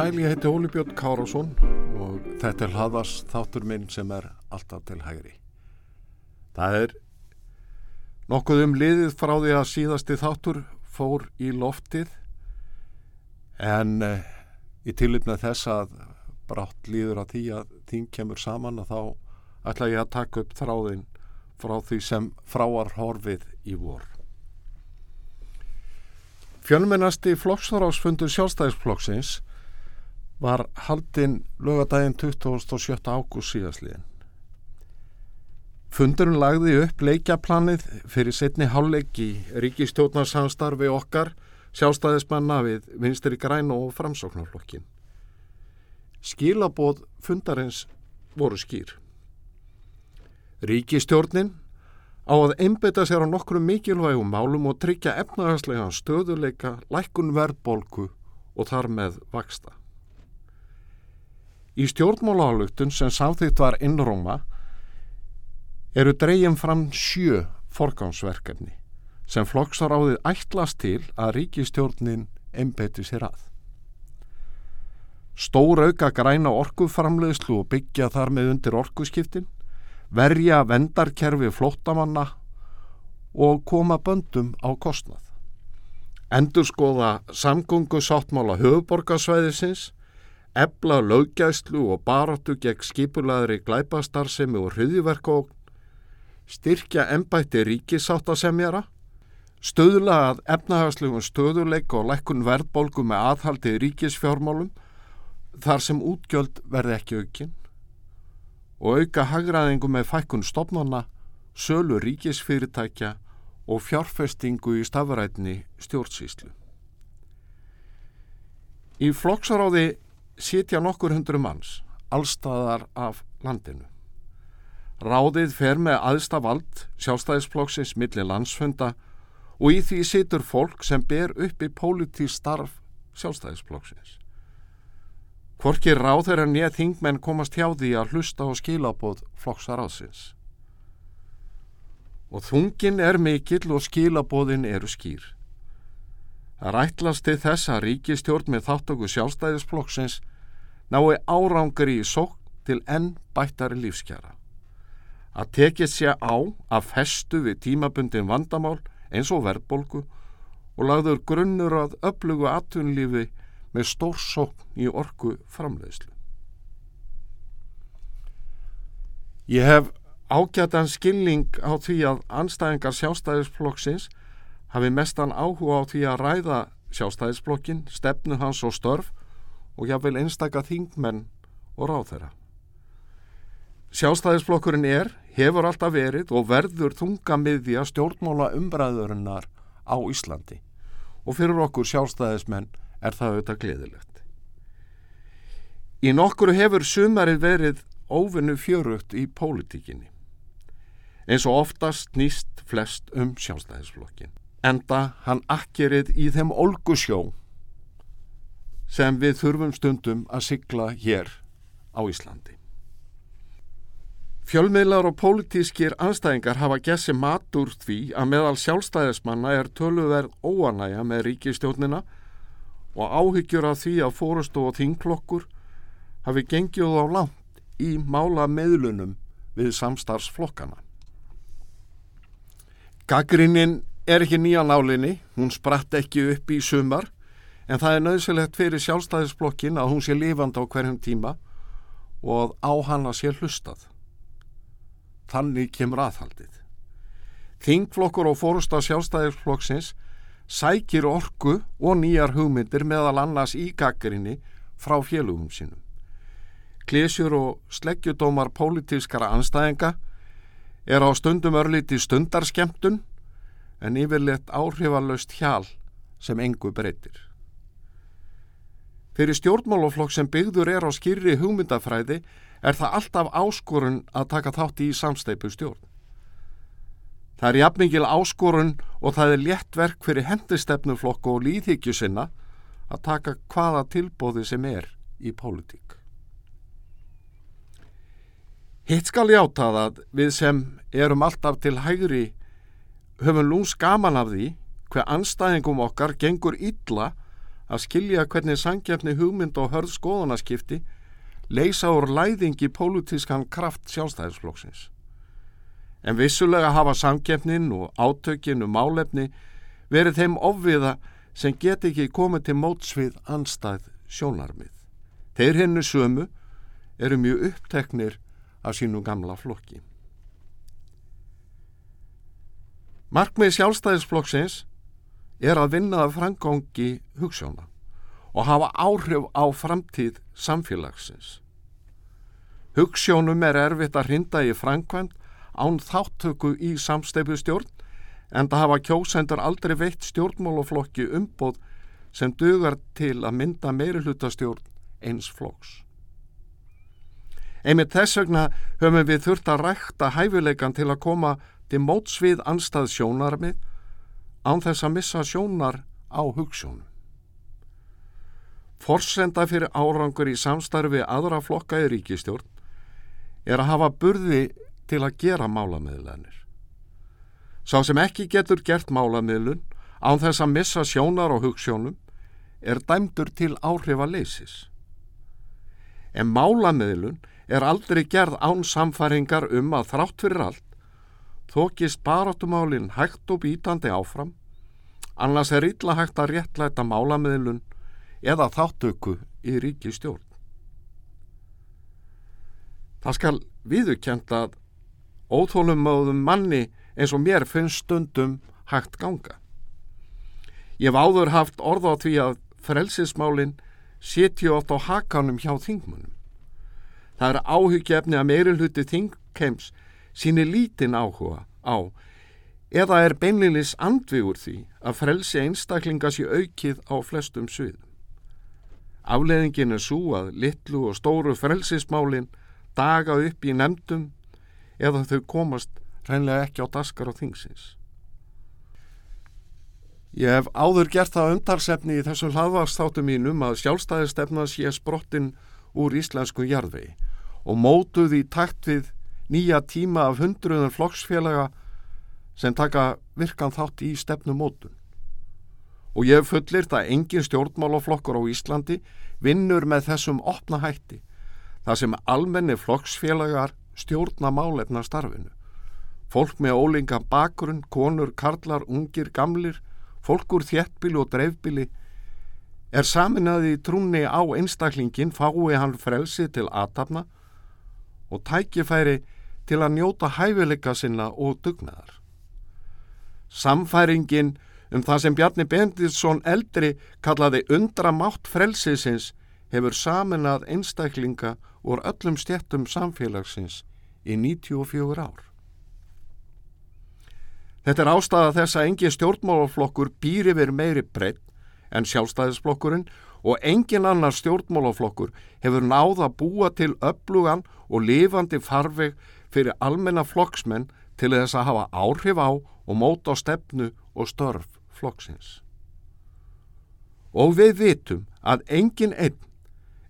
Sæl, ég heiti Óli Björn Kárásson og þetta er hlaðvars þáttur minn sem er alltaf til hægri. Það er nokkuð um liðið frá því að síðasti þáttur fór í loftið en eh, í tilipna þess að brátt líður að því að þín kemur saman og þá ætla ég að taka upp þráðin frá því sem fráar horfið í vor. Fjölmennasti flokksþarásfundur sjálfstæðisflokksins var haldinn lögadaginn 27. ágúst síðasliðin. Fundurinn lagði upp leikjaplanið fyrir setni hálfleik í ríkistjóðnarsamstarfi okkar sjálfstæðismanna við vinstri græn og framsóknarflokkin. Skilabóð fundarins voru skýr. Ríkistjórnin á að einbeita sér á nokkru mikilvægum málum og tryggja efnahagslega stöðuleika, lækkun verðbolgu og þar með vaksta. Í stjórnmálaálugtun sem samþýtt var innróma eru dreyjum fram sjö forgámsverkefni sem flokksaráðið ætlast til að ríkistjórnin einbeiti sér að. Stór auka græna orkuframleðslu og byggja þar með undir orkuskiptin, verja vendarkerfi flóttamanna og koma böndum á kostnað. Endur skoða samgöngu sáttmála höfuborgarsvæðisins ebla löggæslu og baróttu gegn skipulaðri glæpastarsemi og hriðiverkókn, styrkja ennbætti ríkisáttasemjara, stöðla að efnahagslegum stöðuleik og lækkun verðbolgu með aðhaldi ríkisfjármálum þar sem útgjöld verði ekki aukinn og auka hagraðingu með fækkun stopnana, sölu ríkisfyrirtækja og fjárfestingu í stafrætni stjórnsýslu. Í flokksaráði sitja nokkur hundru manns, allstaðar af landinu. Ráðið fer með aðsta vald sjálfstæðisflokksins millir landsfunda og í því situr fólk sem ber upp í pólitísk starf sjálfstæðisflokksins. Hvorki ráð þeirra nýja þingmenn komast hjá því að hlusta og skilabóð flokksaráðsins. Og þungin er mikill og skilabóðin eru skýr. Það rætlast til þess að ríkistjórn með þáttöku sjálfstæðisflokksins nái árangri í sók til enn bættari lífskjara. Að tekið sé á að festu við tímabundin vandamál eins og verðbolgu og lagður grunnur að öflugu atvinnlífi með stórsókn í orku framleiðslu. Ég hef ágætan skilning á því að anstæðingar sjálfstæðisflokksins hafi mestan áhuga á því að ræða sjálfstæðisflokkin, stefnu hans og störf og jáfnveil einstaka þingmenn og ráð þeirra. Sjálfstæðisflokkurinn er, hefur alltaf verið og verður þunga miðja stjórnmála umbræðurinnar á Íslandi og fyrir okkur sjálfstæðismenn er það auðvitað gleðilegt. Í nokkuru hefur sumarið verið óvinnu fjörugt í pólitíkinni. Eins og oftast nýst flest um sjálfstæðisflokkin. Enda hann akkerið í þeim olgusjó sem við þurfum stundum að sigla hér á Íslandi. Fjölmiðlar og pólitískir anstæðingar hafa gessi matur því að meðal sjálfstæðismanna er töluverð óanæja með ríkistjónina og áhyggjur af því að fórustu og þingklokkur hafi gengið á langt í mála meðlunum við samstarfsflokkana. Gaggrinnin er ekki nýja nálinni, hún spratt ekki upp í sumar en það er nöðsilegt fyrir sjálfstæðisblokkin að hún sé lifand á hverjum tíma og á hann að sé hlustað. Þannig kemur aðhaldið. Þingflokkur og fórusta sjálfstæðisflokksins sækir orku og nýjar hugmyndir meðal annars í gaggrinni frá félugum sínum. Klesjur og sleggjudómar pólitískara anstæðinga er á stundum örlíti stundarskemtun en yfirleitt áhrifalöst hjál sem engu breytir. Fyrir stjórnmálaflokk sem byggður er á skýrri hugmyndafræði er það alltaf áskorun að taka þátt í samsteipu stjórn. Það er jafnmikil áskorun og það er léttverk fyrir hendistefnuflokku og líðhyggju sinna að taka hvaða tilbóði sem er í pólitík. Hitt skal ég átað að við sem erum alltaf til hægri höfum lúns gaman af því hver anstæðingum okkar gengur illa að skilja hvernig sangjefni hugmynd og hörð skoðanaskipti leysa úr læðingi pólutískan kraft sjálfstæðisflokksins. En vissulega hafa samkeppnin og átökinu um málefni verið þeim ofviða sem get ekki komið til mótsvið anstæð sjónarmið. Þeir hennu sömu eru mjög uppteknir af sínum gamla flokki. Markmið sjálfstæðisflokksins er að vinna af frangangi hugssjóna og hafa áhrif á framtíð samfélagsins. Hugssjónum er erfitt að hrinda í framkvæmt án þáttöku í samsteipustjórn en það hafa kjósendur aldrei veitt stjórnmálaflokki umbóð sem dugar til að mynda meiri hlutastjórn eins flokks. Einmitt þess vegna höfum við þurft að rækta hæfileikan til að koma til mótsvið anstað sjónarmið án þess að missa sjónar á hugssjónum. Forsenda fyrir árangur í samstarfi aðra flokka í ríkistjórn er að hafa burði til að gera málamiðlanir. Sá sem ekki getur gert málamiðlun án þess að missa sjónar og hugssjónum er dæmdur til áhrifa leysis. En málamiðlun er aldrei gerð án samfæringar um að þrátt fyrir allt þókist barátumálinn hægt og bítandi áfram, annars er illa hægt að réttlæta málamiðlun eða þáttöku í ríki stjórn. Það skal viðukjent að óþólum máðum manni eins og mér finnst stundum hægt ganga. Ég hef áður haft orð á því að frelsismálinn setju oft á hakanum hjá þingmunum. Það er áhugjefni að meiri hluti þingkeims síni lítinn áhuga á eða er beinlinis andvigur því að frelsi einstaklinga sé aukið á flestum sviðum. Afleðingin er svo að litlu og stóru frelsismálin daga upp í nefndum eða þau komast reynlega ekki á daskar á þingsins. Ég hef áður gert það umtalsefni í þessu hlaðvarsþáttu mínum að sjálfstæðistefna sé sprottin úr íslensku jarðvegi og mótuð í takt við nýja tíma af hundruðun flokksfélaga sem taka virkan þátt í stefnumótun. Og ég hef fullirt að engin stjórnmálaflokkur á Íslandi vinnur með þessum opna hætti þar sem almenni flokksfélagar stjórna málefna starfinu. Fólk með ólinga bakgrunn, konur, karlar, ungir, gamlir, fólk úr þjettbíli og dreifbíli er saminaði í trúni á einstaklingin fái hann frelsi til aðtapna og tækifæri til að njóta hæfileika sinna og dugnaðar. Samfæringin um það sem Bjarni Bendilsson eldri kallaði undra mátt frelsisins hefur saminað einstaklinga úr öllum stjettum samfélagsins í 94 ár. Þetta er ástæða þess að engi stjórnmálaflokkur býr yfir meiri breytt en sjálfstæðisflokkurinn og engin annar stjórnmálaflokkur hefur náð að búa til öflugan og lifandi farveg fyrir almenna flokksmenn til þess að hafa áhrif á og móta á stefnu og störf flokksins. Og við vitum að engin einn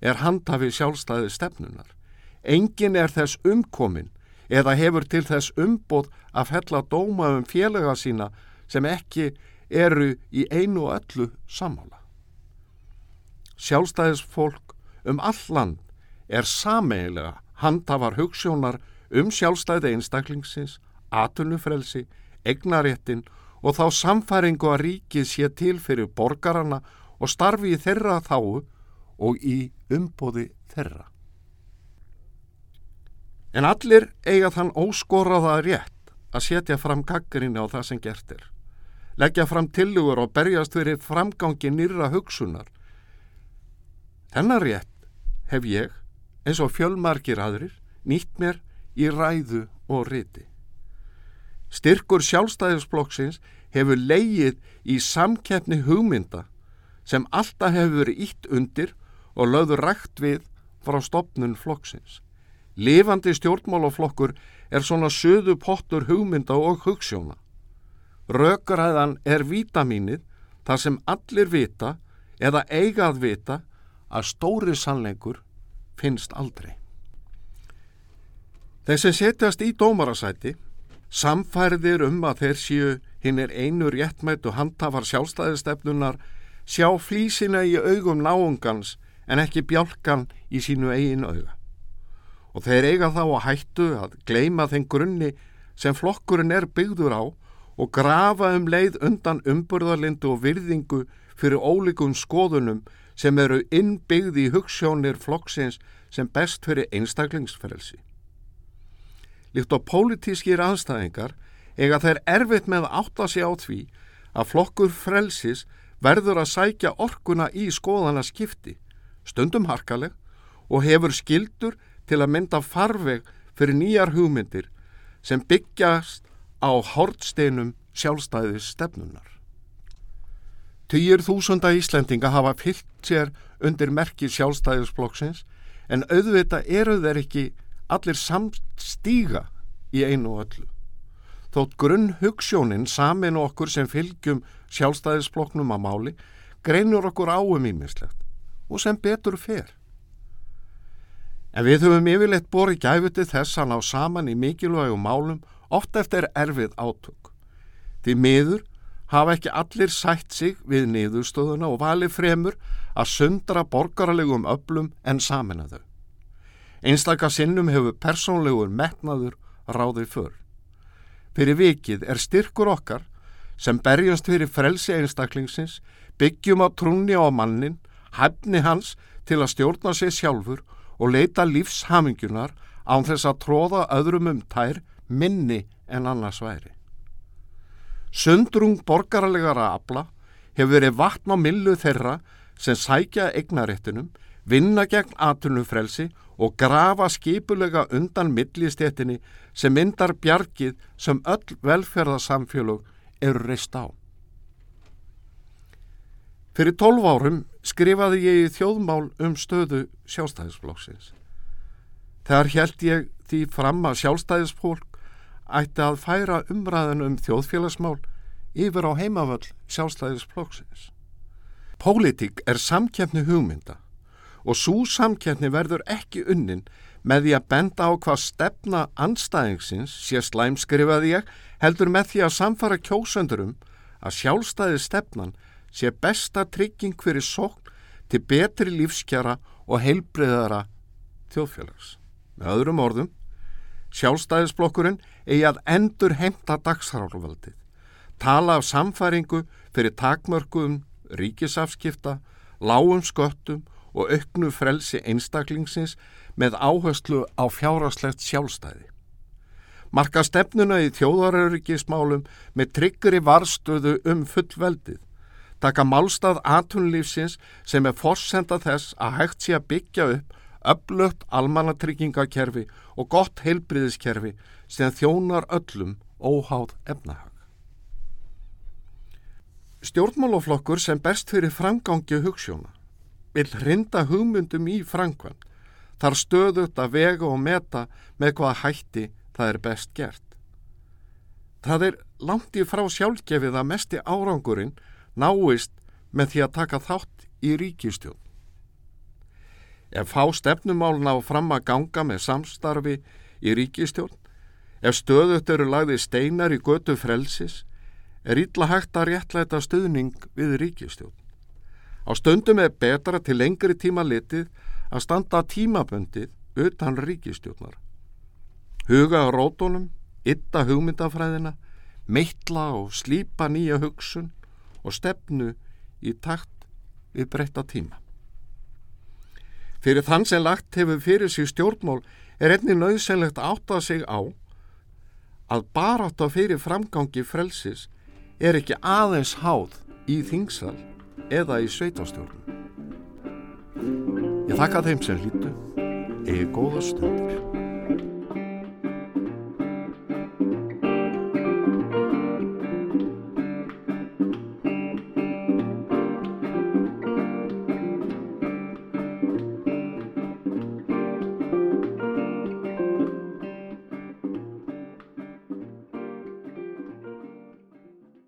er handhafi sjálfstæði stefnunar. Engin er þess umkomin eða hefur til þess umbóð að fella dóma um félaga sína sem ekki eru í einu og öllu samála. Sjálfstæðisfólk um all land er sameigilega handhafar hugssjónar um sjálfstæði einstaklingsins, atunufrelsi, egnaréttin og þá samfæringu að ríkið sé til fyrir borgarana og starfi í þeirra þáu og í umbóði þeirra. En allir eiga þann óskoraða rétt að setja fram gaggrinni á það sem gert er. Leggja fram tillugur og berjast fyrir framgangi nýra hugsunar. Þennar rétt hef ég, eins og fjölmarkir aðrir, nýtt mér í ræðu og riti. Styrkur sjálfstæðisblokksins hefur leigið í samkeppni hugmynda sem alltaf hefur verið ítt undir og löður rægt við frá stopnun flokksins. Lifandi stjórnmálaflokkur er svona söðu pottur hugmynda og hugssjóna. Rökaræðan er vítamínið þar sem allir vita eða eigað vita að stóri sannleikur finnst aldrei. Þeir sem setjast í dómarasæti samfærðir um að þeir séu hinn er einu réttmættu handhafar sjálfstæðistefnunar sjá flísina í augum náungans en ekki bjálkan í sínu eigin auga. Og þeir eiga þá að hættu að gleima þenn grunni sem flokkurinn er byggður á og grafa um leið undan umburðarlindu og virðingu fyrir ólíkum skoðunum sem eru innbyggði í hugssjónir flokksins sem best fyrir einstaklingsferelsi. Líkt á pólitískir aðstæðingar eiga þeir erfitt með að átta sig á því að flokkur frelsis verður að sækja orkuna í skoðana skipti, stundum harkaleg og hefur skildur til að mynda farveg fyrir nýjar hugmyndir sem byggjast á hortsteinum sjálfstæðis stefnunar. Týjir þúsunda Íslendinga hafa fyllt sér undir merki sjálfstæðisflokksins en auðvita eru þeir ekki allir samstíga í einu og öllu. Þótt grunn hugssjónin samin okkur sem fylgjum sjálfstæðisflokknum að máli greinur okkur áum ímislegt og sem betur fer. En við höfum yfirleitt borið gæfuti þess að ná saman í mikilvægum málum oft eftir erfið átök. Því miður hafa ekki allir sætt sig við niðurstöðuna og valið fremur að sundra borgarlegum öllum en samina þau. Einstakka sinnum hefur persónlegur metnaður ráðið för. Fyrir vikið er styrkur okkar sem berjast fyrir frelsi einstaklingsins, byggjum á trúni á mannin, hæfni hans til að stjórna sig sjálfur og leita lífshamingunar án þess að tróða öðrum um tær minni en annars væri. Sundrung borgarlegara afla hefur verið vatn á millu þeirra sem sækja eignaréttinum, vinna gegn atunumfrelsi og grafa skipulega undan millistéttinni sem myndar bjargið sem öll velferðarsamfélög eru reist á. Fyrir tólf árum skrifaði ég í þjóðmál um stöðu sjálfstæðisflokksins. Þar held ég því fram að sjálfstæðisfólk ætti að færa umræðan um þjóðfélagsmál yfir á heimavöll sjálfstæðisflokksins. Pólitík er samkjæfni hugmynda og svo samkjæfni verður ekki unnin með því að benda á hvað stefna anstæðingsins sé slæmskrifaði ég heldur með því að samfara kjósöndurum að sjálfstæði stefnan sé besta trygging fyrir sókn til betri lífskjara og heilbreyðara þjóðfélags. Með öðrum orðum, sjálfstæðisblokkurinn eigi að endur heimta dagsrálvaldið, tala af samfæringu fyrir takmörkuðum ríkisafskipta, lágum sköttum og auknu frelsi einstaklingsins með áherslu á fjáraslegt sjálfstæði. Marka stefnuna í þjóðaröryggismálum með tryggri varstöðu um fullveldið. Taka málstað atunlífsins sem er forsenda þess að hægt sé að byggja upp öflugt almannatryggingakerfi og gott heilbriðiskerfi sem þjónar öllum óháð efnahag. Stjórnmáloflokkur sem best fyrir framgangi hugssjóna vil hrinda hugmyndum í framkvæmt þar stöðut að vega og meta með hvaða hætti það er best gert. Það er langt í frá sjálfgefið að mesti árangurinn náist með því að taka þátt í ríkistjón. Ef fá stefnumálna á fram að ganga með samstarfi í ríkistjón, ef stöðut eru lagði steinar í götu frelsis, er ítla hægt að réttlæta stuðning við ríkistjón. Á stundum er betra til lengri tíma litið að standa tímaböndið utan ríkistjórnar. Huga á rótónum, ytta hugmyndafræðina, meitla og slípa nýja hugsun og stefnu í takt við breytta tíma. Fyrir þann sem lagt hefur fyrir sig stjórnmál er einni nöðsynlegt átt að sig á að barátt á fyrir framgangi frelsis er ekki aðeins háð í þingsal eða í sveitastjórnum. Ég þakka þeim sem hlýttu, eigi góða stundir.